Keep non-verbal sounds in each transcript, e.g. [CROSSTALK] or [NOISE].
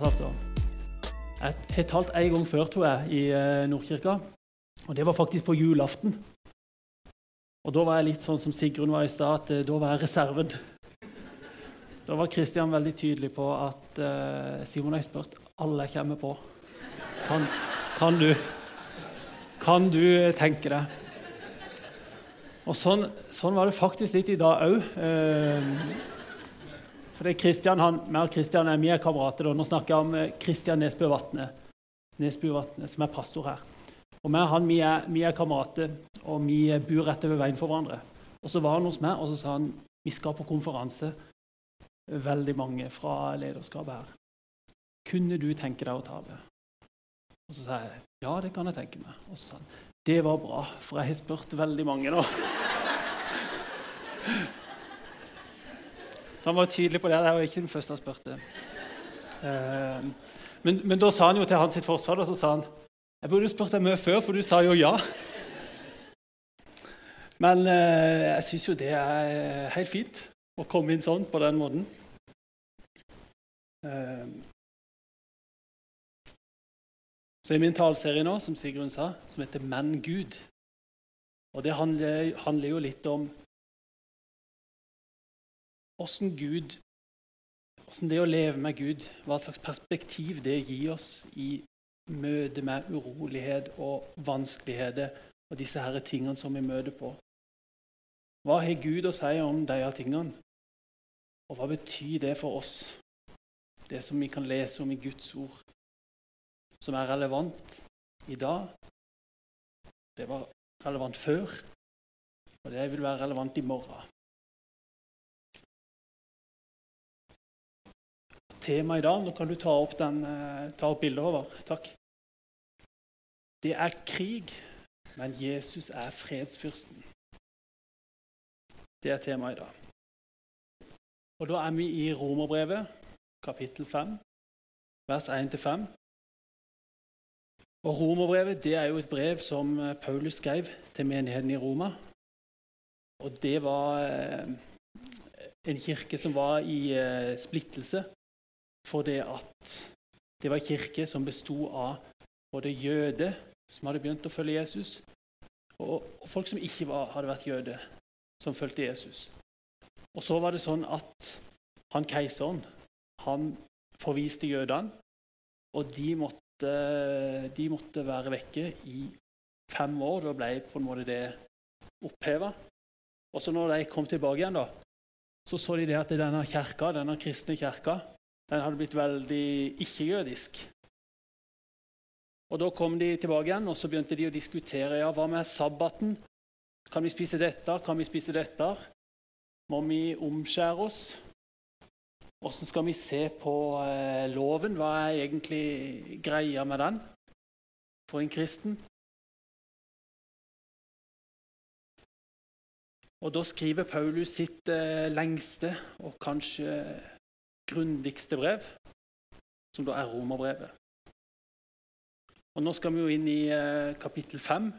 fantes, altså. Jeg har talt en gang før, tror jeg, i eh, Nordkirka. Og det var faktisk på julaften. Og da var jeg litt sånn som Sigrun var i stad, at eh, da var jeg reserven. Da var Kristian veldig tydelig på at uh, Simon har spurt alle jeg kommer på. Kan, kan, du, kan du tenke deg? Og sånn, sånn, var det faktisk litt i dag òg. For det er Kristian, han, meg og Kristian er mye kamerater. Nå snakker jeg om Kristian Vatne, Nesbø Vatne, som er pastor her. Og meg han, vi er, vi er kamerater, og vi bor rett over veien for hverandre. Og Så var han hos meg og så sa han, vi skal på konferanse, veldig mange fra lederskapet her. Kunne du tenke deg å tale? Og Så sa jeg ja, det kan jeg tenke meg. Og så sa han det var bra, for jeg har spurt veldig mange nå. [LAUGHS] Så han var tydelig på det. Det var ikke den første han spurte. Eh, men, men, da sa han jo til hans forsvar så sa han, jeg burde spurt deg mye før, for du sa jo ja. Men eh, jeg syns jo det er helt fint å komme inn sånn på den måten. Eh, så i min taleserie nå, som Sigrun sa, som heter 'Menn Gud'. Og det handler, handler jo litt om åssen Gud Åssen det å leve med Gud, hva slags perspektiv det gir oss i møte med urolighet og vanskeligheter og disse her tingene som vi møter på. Hva har Gud å si om disse tingene? Og hva betyr det for oss, det som vi kan lese om i Guds ord, som er relevant i dag? Det var relevant før, og det vil være relevant i morgen. Tema i dag. Nå kan du ta opp, den, eh, ta opp bildet over. Takk. Det er krig, men Jesus er fredsfyrsten. Det er temaet i dag. Og Da er vi i Romerbrevet, kapittel 5, vers 1-5. Og Romerbrevet det er jo et brev som eh, Paulus skrev til menigheten i Roma. Og det var eh, en kirke som var i splittelse fordi at det var en kirke som besto av både jøder som hadde begynt å følge Jesus, og, folk som ikke var, hadde vært jøder, som fulgte Jesus. Og så var det sånn at han keiseren han forviste jødene, og de måtte, de måtte være vekke i fem år. Da ble på en måte det oppheva. Og så når de kom tilbake igjen, da, så så de det at denne kirka, denne kristne kirka den hadde blitt veldig ikke-jødisk. Og Da kom de tilbake igjen og så begynte de å diskutere ja, hva med sabbaten. Kan vi spise dette? Kan vi spise dette? Må vi omskjære oss? Hvordan skal vi se på eh, loven? Hva er egentlig greia med den for en kristen? Og Da skriver Paulus sitt eh, lengste og kanskje grundigste brev, som da er romerbrevet. Og Nå skal vi jo inn i eh, kapittel fem.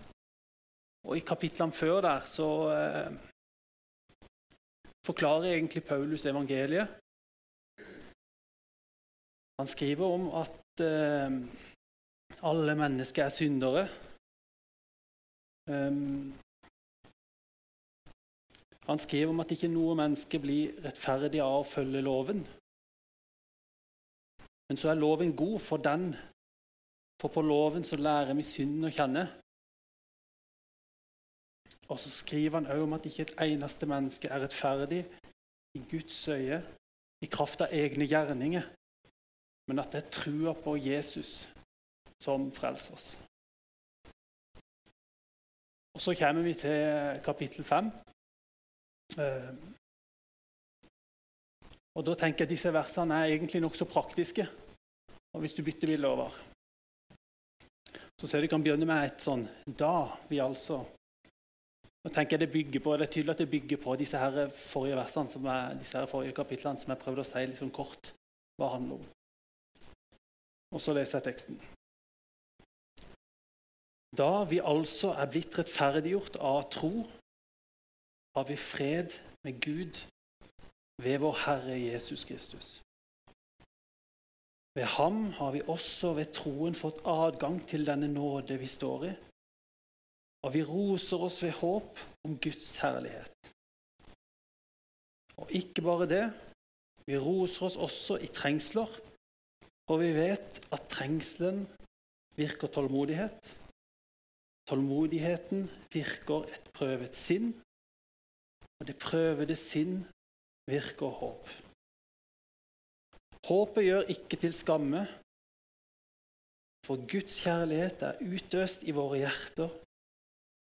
Og i kapitlene før der så eh, forklarer egentlig Paulus evangeliet. Han skriver om at eh, alle mennesker er syndere. Um, han skriver om at ikke noe menneske blir rettferdig av å følge loven. Men så er loven god for den, for på loven så lærer vi synden å kjenne. Og så skriver han òg om at ikke et eneste menneske er rettferdig i Guds øye i kraft av egne gjerninger, men at det er trua på Jesus som frelser oss. Og Så kommer vi til kapittel 5. Og da tenker jeg at Disse versene er egentlig nokså praktiske. Og Hvis du bytter bildet over, så ser du kan begynne med et sånn Da vi altså Nå tenker jeg Det bygger på, det er tydelig at det bygger på disse her forrige versene, som er, disse her forrige kapitlene som jeg prøvde å si sånn kort hva handler om. Og så leser jeg teksten. Da vi altså er blitt rettferdiggjort av tro, har vi fred med Gud ved vår Herre Jesus Kristus. Ved ham har vi også ved troen fått adgang til denne nåde vi står i, og vi roser oss ved håp om Guds herlighet. Og ikke bare det, vi roser oss også i trengsler, for vi vet at trengselen virker tålmodighet. Tålmodigheten virker et prøvet sinn, og det prøvede sinn virker håp. Håpet gjør ikke til skamme, for Guds kjærlighet er utøst i våre hjerter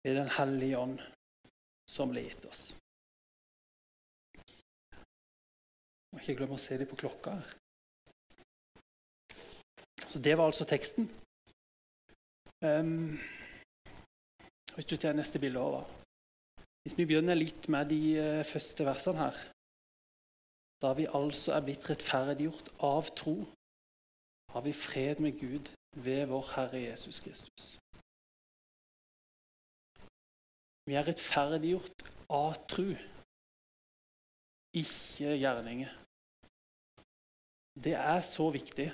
ved Den hellige ånd som ble gitt oss. Må ikke glemme å se det på klokka her. Så Det var altså teksten. Um, hvis du tar neste bilde over. Hvis vi begynner litt med de uh, første versene her Da vi altså er blitt rettferdiggjort av tro, har vi fred med Gud ved vår Herre Jesus Kristus. Vi er rettferdiggjort av tro, ikke gjerninger. Det er så viktig.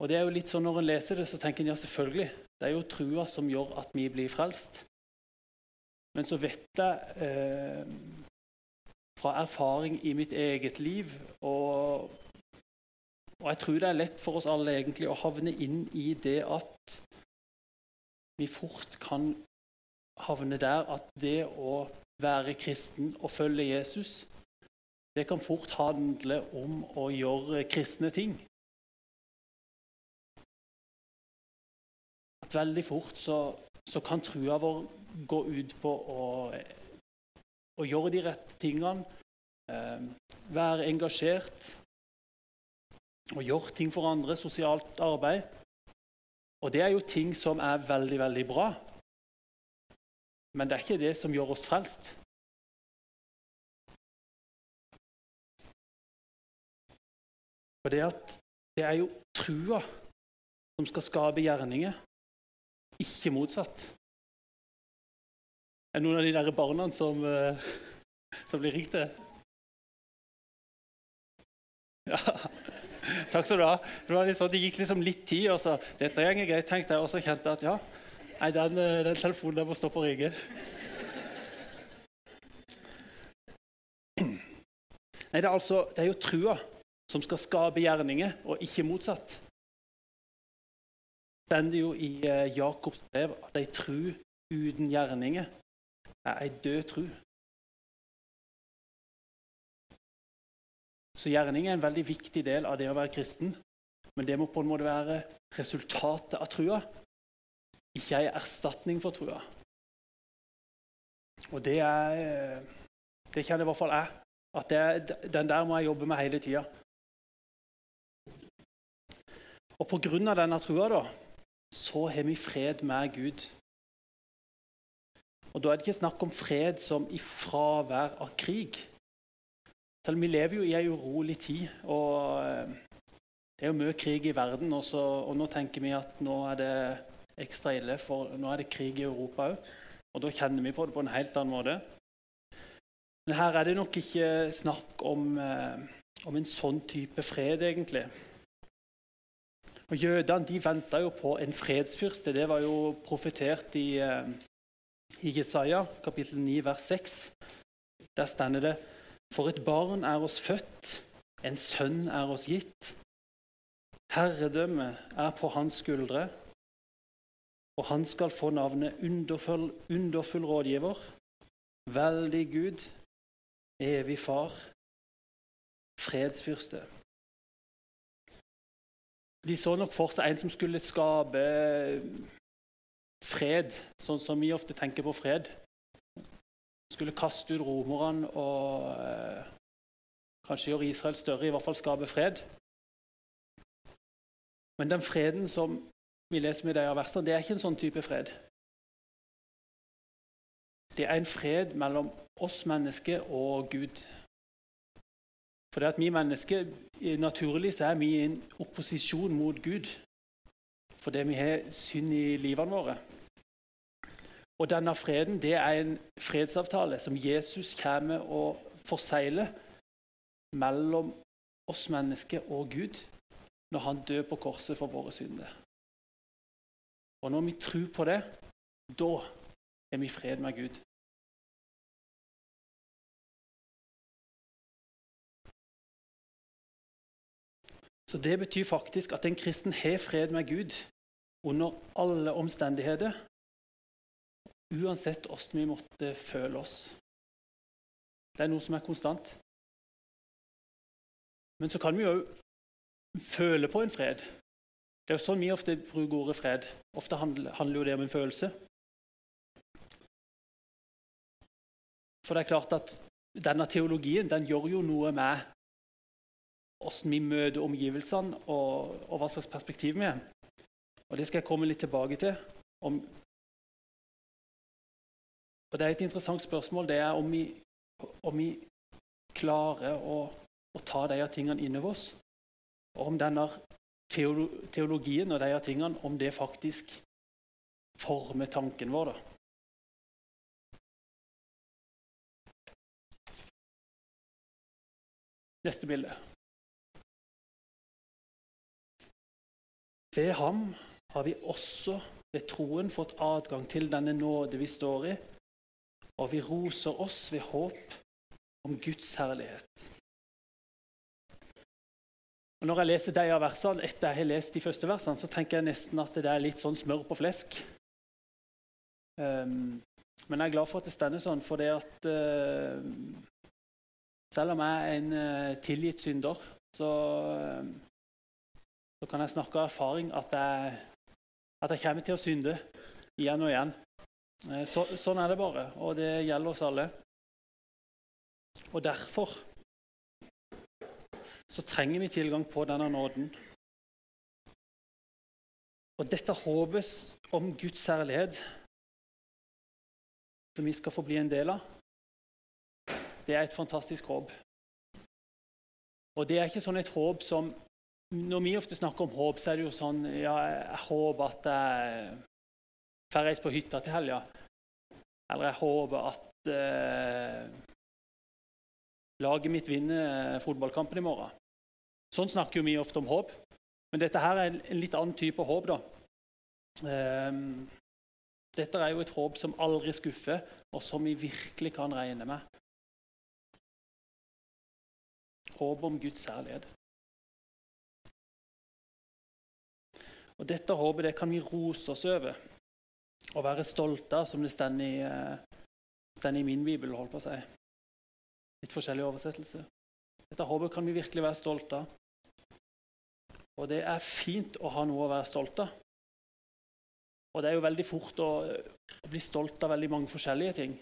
Og det er jo litt sånn Når en leser det, så tenker en ja, selvfølgelig. Det er jo trua som gjør at vi blir frelst. Men så vet jeg eh, fra erfaring i mitt eget liv og, og jeg tror det er lett for oss alle egentlig å havne inn i det at vi fort kan havne der at det å være kristen og følge Jesus det kan fort handle om å gjøre kristne ting. At veldig fort så, så kan trua vår gå ut på å, å gjøre de rette tingene, eh, være engasjert og gjøre ting for andre, sosialt arbeid. Og det er jo ting som er veldig, veldig bra. Men det er ikke det som gjør oss frelst. For det, det er jo trua som skal skape gjerninger, ikke motsatt. Er det noen av de der barna som, uh, som blir ringt? Ja. Takk skal du ha. Det, var liksom, det gikk liksom litt tid, og så dette går greit, tenkte jeg, og så kjente jeg at ja, nei, den, eh, den telefonen der må stå på ringe. Nei, det er, altså, det er jo trua som skal skape gjerninger, og ikke motsatt. Det stender jo i eh, Jakobs brev at ei tru uten gjerninger er ei død tru. Så gjerning er en veldig viktig del av det å være kristen. Men det må på en måte være resultatet av trua, ikke ei erstatning for trua. Og det er Det kjenner i hvert fall jeg. At det, den der må jeg jobbe med hele tida. Og av denne trua da, så har vi fred med Gud. Og Da er det ikke snakk om fred som i fravær av krig. Selv vi lever jo i ei urolig tid, og eh, det er jo mye krig i verden. Også, og nå tenker vi at nå er det ekstra ille, for nå er det krig i Europa òg. Og da kjenner vi på det på en helt annen måte. Men her er det nok ikke snakk om, eh, om en sånn type fred, egentlig. Og Jødene de venta jo på en fredsfyrste. Det var jo profetert i, eh, i Jesaja, kapittel 9, vers 6. Der stender det For et barn er oss født, en sønn er oss gitt. Herredømmet er på hans skuldre, og han skal få navnet underfull, underfull rådgiver, veldig Gud, evig far, fredsfyrste. De så nok for seg en som skulle skape fred, sånn som vi ofte tenker på fred. Skulle kaste ut romerne og eh, kanskje gjøre Israel større, i hvert fall skape fred. Men den freden som vi leser med disse versene, det er ikke en sånn type fred. Det er en fred mellom oss mennesker og Gud. For det at vi mennesker naturlig så er vi i en opposisjon mot Gud fordi vi har synd i livene våre. Og denne freden det er en fredsavtale som Jesus kommer og forsegler mellom oss mennesker og Gud. når han dør på korset for våre synder. Og når vi tror på det, da er vi i fred med Gud. Så Det betyr faktisk at en kristen har fred med Gud under alle omstendigheter, uansett hvordan vi måtte føle oss. Det er noe som er konstant. Men så kan vi jo føle på en fred. Det er jo sånn vi ofte bruker ordet fred. Ofte handler, jo det om en følelse. For det er klart at denne teologien den gjør jo noe med hvordan vi møter omgivelsene, og, og, hva slags perspektiv vi har. Og Det skal jeg komme litt tilbake til. Om, og Det er et interessant spørsmål det er om vi, om vi klarer å, å ta de tingene innover oss. Og om denne teologien og de tingene, om det faktisk former tanken vår. da. Neste bilde. Ved ham har vi også ved troen fått adgang til denne nåde vi står i, og vi roser oss ved håp om Guds herlighet. Og når jeg leser de av versene, etter jeg har lest de første versene, så tenker jeg nesten at det er litt sånn smør på flesk. Um, men jeg er glad for at det stender sånn, for det at uh, selv om jeg er en uh, tilgitt synder, så, uh, så, kan jeg snakke av erfaring at jeg, at jeg kommer til å synde igjen og igjen. Så, sånn er det bare, og det gjelder oss alle. Og derfor så trenger vi tilgang på denne nåden. Og dette håpet om Guds særlighet, som vi skal få bli en del av, det er et fantastisk håp. Og det er ikke sånn et håp som Når vi ofte snakker om håp, så er det jo sånn Ja, jeg håper at jeg får reist på hytta til helga. Eller jeg håper at eh, laget mitt vinner fotballkampen i morgen. Sånn snakker jo vi ofte om håp. Men dette her er en litt annen type håp. da. Eh, dette er jo et håp som aldri skuffer, og som vi virkelig kan regne med. Håp om Guds særlighet. Og Dette håpet det kan vi rose oss over og være stolte av, som det står i, uh, i min bibel. holdt på å si. Litt forskjellige oversettelser. Dette håpet kan vi virkelig være stolte av. Og det er fint å ha noe å være stolt av. Og det er jo veldig fort å, å bli stolt av veldig mange forskjellige ting.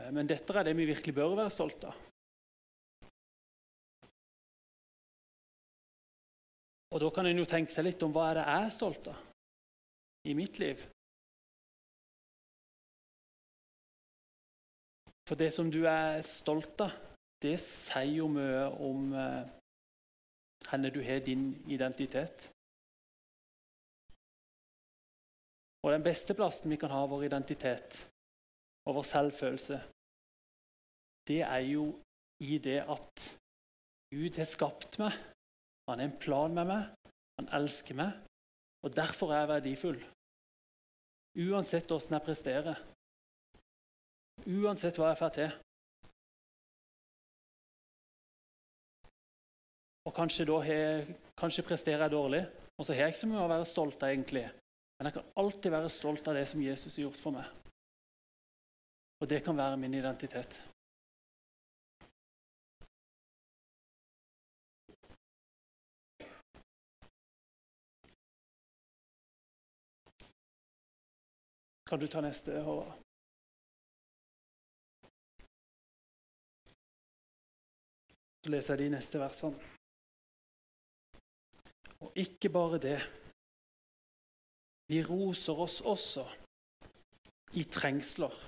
Eh, men dette er det vi virkelig bør være stolt av. Og da kan en jo tenke seg litt om hva er det jeg er stolt av i mitt liv. For det som du er stolt av, det sier jo mye om eh, hvor du har din identitet. Og den beste plassen vi kan ha vår identitet og vår selvfølelse, det er jo i det at Gud har skapt meg. Han har en plan med meg. Han elsker meg. Og derfor er jeg verdifull. Uansett åssen jeg presterer. Uansett hva jeg får til. Og kanskje, he, kanskje presterer jeg dårlig, og så har jeg ikke så mye å være stolt av. egentlig. Men jeg kan alltid være stolt av det som Jesus har gjort for meg. Og det kan være min identitet. Kan du ta neste, Håvard? Så leser jeg de neste versene. Og ikke bare det. Vi roser oss også i trengsler.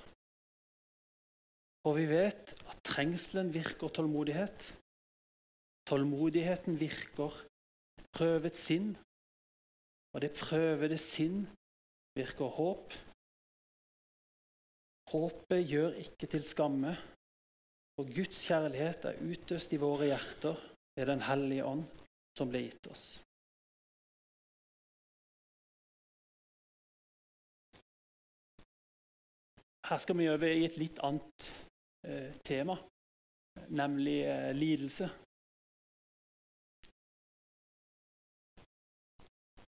Og vi vet at trengselen virker tålmodighet. Tålmodigheten virker prøvet sinn, og det prøvede sinn virker håp. Håpet gjør ikke til skamme, for Guds kjærlighet er utøst i våre hjerter ved Den hellige ånd som ble gitt oss. Her skal vi over i et litt annet eh, tema, nemlig eh, lidelse.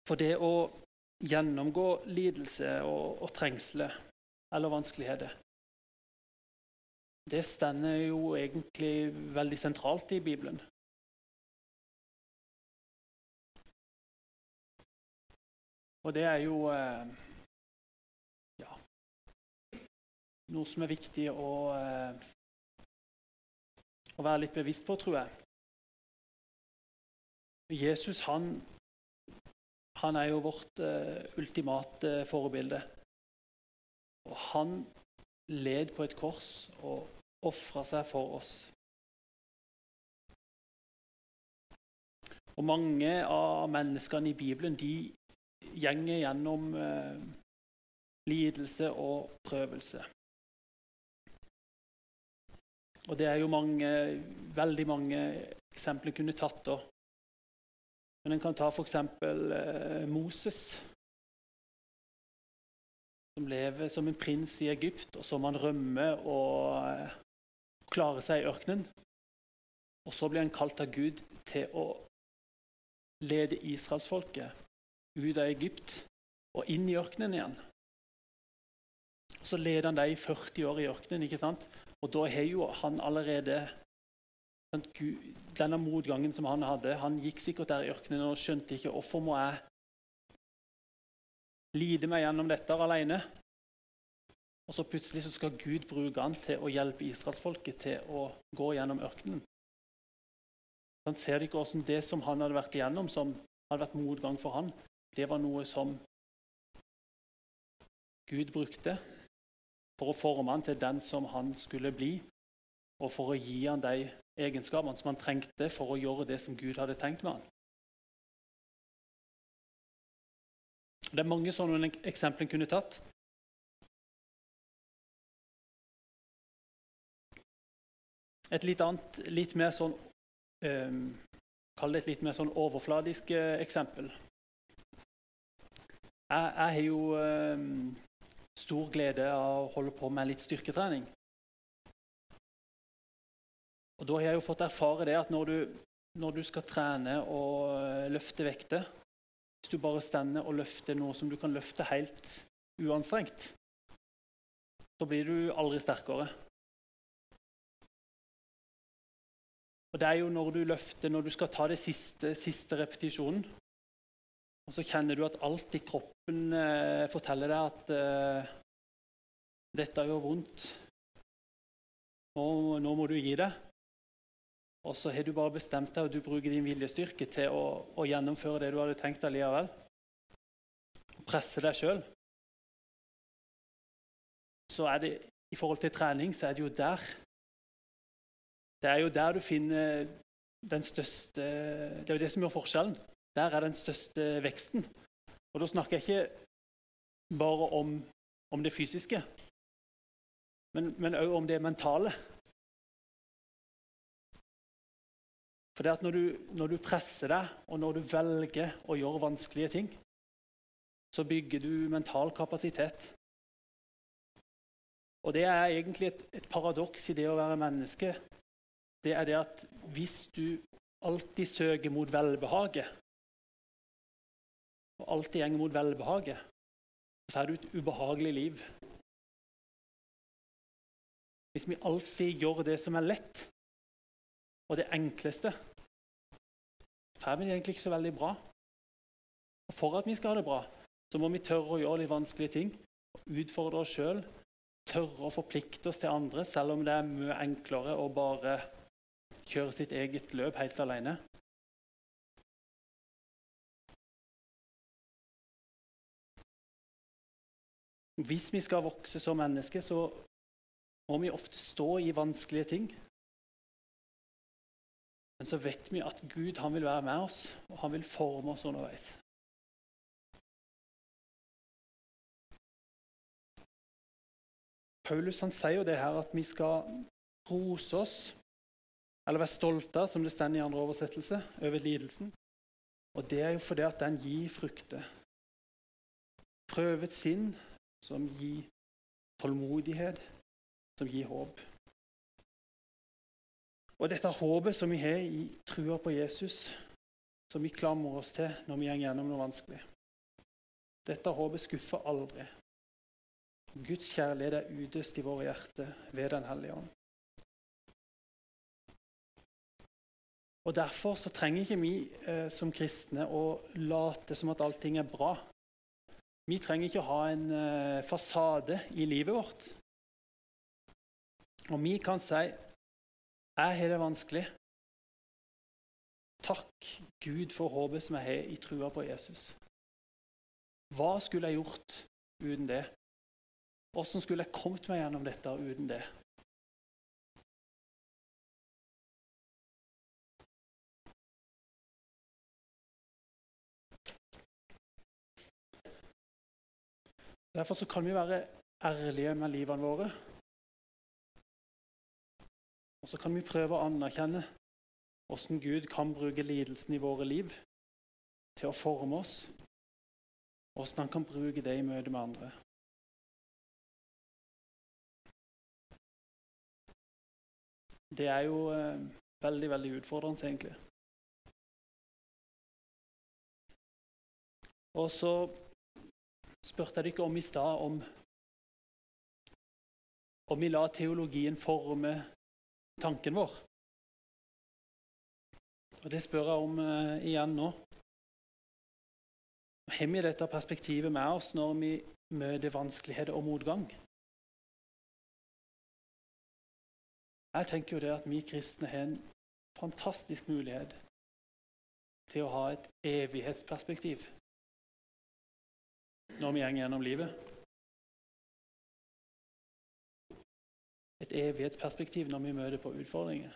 For det å gjennomgå lidelse og, og trengsler eller vanskeligheter, det stender jo egentlig veldig sentralt i Bibelen. Og det er jo eh, ja, noe som er viktig å, eh, å være litt bevisst på, tror jeg. Jesus han, han er jo vårt uh, ultimate forbilde. Og han led på et kors og ofra seg for oss. Og mange av menneskene i Bibelen de gjenger gjennom eh, lidelse og prøvelse. Og det er jo mange, veldig mange eksempler kunne tatt da. Men en kan ta f.eks. Eh, Moses, som lever som en prins i Egypt, og som han rømmer og eh, klarer seg i ørkenen. Og så blir han kalt av Gud til å lede israelsfolket ut av Egypt og inn i ørkenen igjen. Så leder han dem i 40 år i ørkenen, ikke sant? og da har jo han allerede Denne motgangen som han hadde Han gikk sikkert der i ørkenen og skjønte ikke hvorfor må jeg lide meg gjennom dette alene. Og så plutselig så skal Gud bruke han til å hjelpe israelsfolket til å gå gjennom ørkenen. Han ser ikke hvordan det som han hadde vært igjennom, som hadde vært motgang for han, det var noe som Gud brukte for å forme han til den som han skulle bli, og for å gi han de egenskapene som han trengte for å gjøre det som Gud hadde tenkt med han. Det er mange sånne eksempler en kunne tatt. Et litt annet, litt mer sånn eh, Kall det et litt mer sånn overfladisk eh, eksempel. Jeg, jeg har jo eh, stor glede av å holde på med litt styrketrening. Og Da har jeg jo fått erfare det at når du, når du skal trene og eh, løfte vekter Hvis du bare stender og løfter noe som du kan løfte helt uanstrengt, så blir du aldri sterkere. Og det er jo når du løfter, når du skal ta det siste, siste repetisjonen, og så kjenner du at alt i kroppen eh, forteller deg at eh, dette gjør vondt. Nå, nå, må du gi det. Og så har du bare bestemt deg, og du bruker din viljestyrke til å, å gjennomføre det du hadde tenkt allikevel. Presse deg sjøl. Så er det i forhold til trening, så er det jo der Det er jo der du finner den største Det er jo det som gjør forskjellen. Der er den største veksten. Og da snakker jeg ikke bare om, om det fysiske, men òg om det mentale. For det at når du, når du, presser deg, og når du velger å gjøre vanskelige ting, så bygger du mental kapasitet. Og det er egentlig et, et paradoks i det å være menneske. Det er det at hvis du alltid søker mot velbehaget, og alltid går mot velbehaget, så får du et ubehagelig liv. Hvis vi alltid gjør det som er lett, og det enkleste, får vi det egentlig ikke så veldig bra. Og For at vi skal ha det bra, så må vi tørre å gjøre litt vanskelige ting. Utfordre oss sjøl. Tørre å forplikte oss til andre, selv om det er mye enklere å bare kjøre sitt eget løp helt alene. Hvis vi skal vokse som mennesker, så må vi ofte stå i vanskelige ting. Men så vet vi at Gud han vil være med oss, og han vil forme oss underveis. Paulus han sier jo det her at vi skal rose oss, eller være stolte, som det står i andre oversettelse, over lidelsen. Og det er jo fordi at den gir frukter. Prøvet sinn som gir tålmodighet, som gir håp. Og dette håpet som vi har i trua på Jesus, som vi klamrer oss til når vi går gjennom noe vanskelig. Dette håpet skuffer aldri. Guds kjærlighet er utøst i våre hjerter ved Den hellige ånd. Og Derfor så trenger ikke vi eh, som kristne å late som at allting er bra. Vi trenger ikke å ha en eh, fasade i livet vårt. Og vi kan si jeg har det vanskelig. Takk Gud for håpet som jeg har i trua på Jesus. Hva skulle jeg gjort uten det? Hvordan skulle jeg kommet meg gjennom dette uten det? Derfor kan vi være ærlige med livene våre. Og så kan vi prøve å anerkjenne hvordan Gud kan bruke lidelsen i våre liv til å forme oss, hvordan han kan bruke det i møte med andre. Det er jo eh, veldig, veldig utfordrende, egentlig. Og så spurte jeg dere om i stad om om vi la teologien forme tanken vår. Og Det spør jeg om uh, igjen nå. Har vi dette perspektivet med oss når vi møter vanskeligheter og motgang? Jeg tenker jo det at vi kristne har en fantastisk mulighet til å ha et evighetsperspektiv når vi går gjennom livet. Et evighetsperspektiv når vi møter på utfordringer.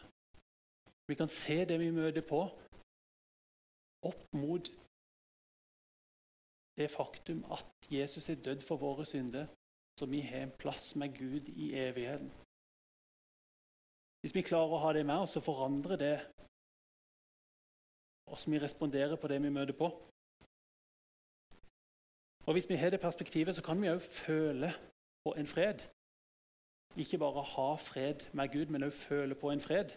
Vi kan se det vi møter på, opp mot det faktum at Jesus er dødd for våre synder, så vi har en plass med Gud i evigheten. Hvis vi klarer å ha det med oss, så forandrer det hvordan vi responderer på det vi møter på. Og Hvis vi har det perspektivet, så kan vi òg føle på en fred. Ikke bare ha fred med Gud, men òg føle på en fred.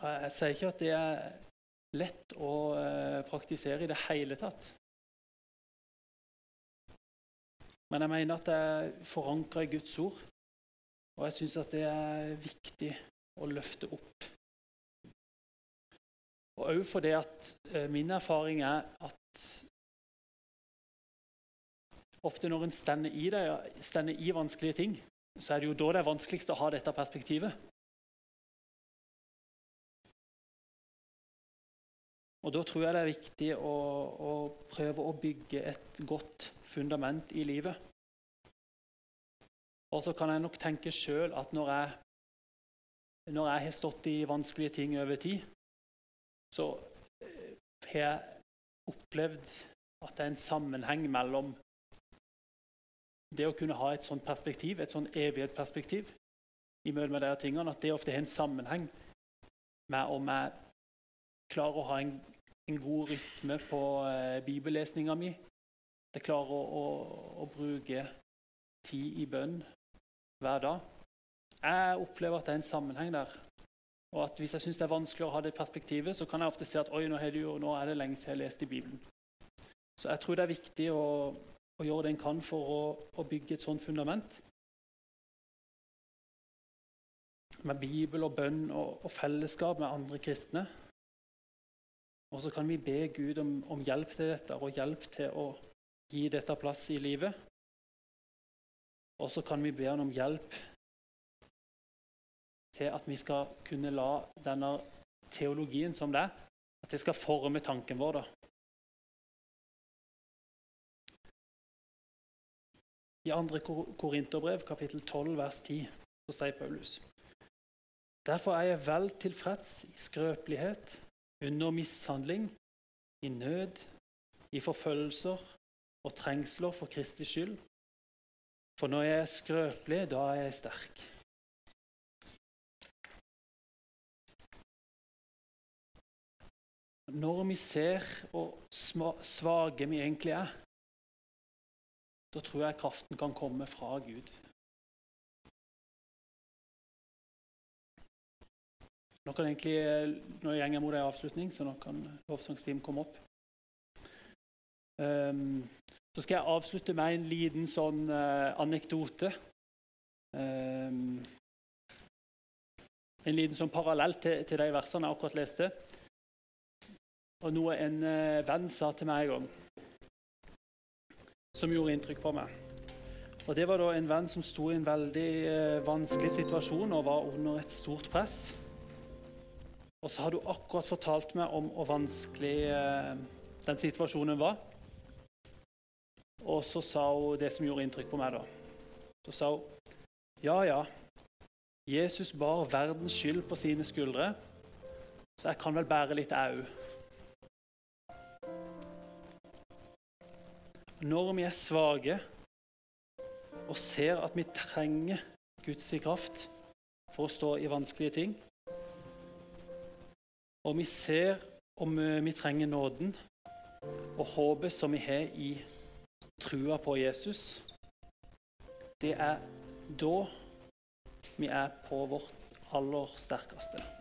Jeg sier ikke at det er lett å eh, praktisere i det hele tatt. Men jeg mener at det er forankra i Guds ord, og jeg syns at det er viktig å løfte opp. Og òg fordi at eh, min erfaring er at Ofte når en stender i, det, stender i vanskelige ting, så er det jo da det er vanskeligst å ha dette perspektivet. Og Da tror jeg det er viktig å, å prøve å bygge et godt fundament i livet. Og så kan jeg nok tenke sjøl at når jeg, når jeg har stått i vanskelige ting over tid, så eh, har jeg opplevd at det er en sammenheng mellom det å kunne ha et sånt perspektiv, et sånt evighetsperspektiv i møte med de tingene, at det ofte har en sammenheng med om jeg klarer å ha en, en god rytme på eh, bibellesninga mi. Jeg klarer å, å, å, bruke tid i bønn hver dag. Jeg opplever at det er en sammenheng der. Og at Hvis jeg syns det er vanskelig å ha det perspektivet, så kan jeg ofte si at oi, nå, er det, nå er det lenge siden jeg har lest i Bibelen. Så jeg tror det er viktig å, og gjøre det en kan for å, å bygge et sånt fundament. Med Bibel og bønn og, og fellesskap med andre kristne. Og så kan vi be Gud om, om, hjelp til dette og hjelp til å gi dette plass i livet. Og så kan vi be han om hjelp til at vi skal kunne la denne teologien som det er, at det skal forme tanken vår. da. I 2. Korinterbrev, kapittel 12, vers 10, så sier Paulus Derfor er jeg vel tilfreds i skrøpelighet, under mishandling, i nød, i forfølgelser og trengsler for Kristi skyld. For når jeg er skrøpelig, da er jeg sterk. Når vi ser hvor svake vi egentlig er, da tror jeg kraften kan komme fra Gud. Nå kan egentlig, nå går jeg mot en avslutning, så nå kan lovsangsteam komme opp. Um, så skal jeg avslutte med en liten sånn uh, anekdote. Um, en liten sånn parallell til, til, de versene jeg akkurat leste. Og noe en uh, venn sa til meg en gang, som gjorde inntrykk på meg. Og Det var da en venn som sto i en veldig eh, vanskelig situasjon og var under et stort press. Og så har du akkurat fortalt meg om hvor vanskelig eh, den situasjonen var. Og så sa hun det som gjorde inntrykk på meg. da. Så sa hun ja, ja, Jesus bar verdens skyld på sine skuldre, så jeg kan vel bære litt au. Når vi er svake og ser at vi trenger Guds kraft for å stå i vanskelige ting, og vi ser om vi trenger nåden og håpet som vi har i trua på Jesus, det er da vi er på vårt aller sterkeste.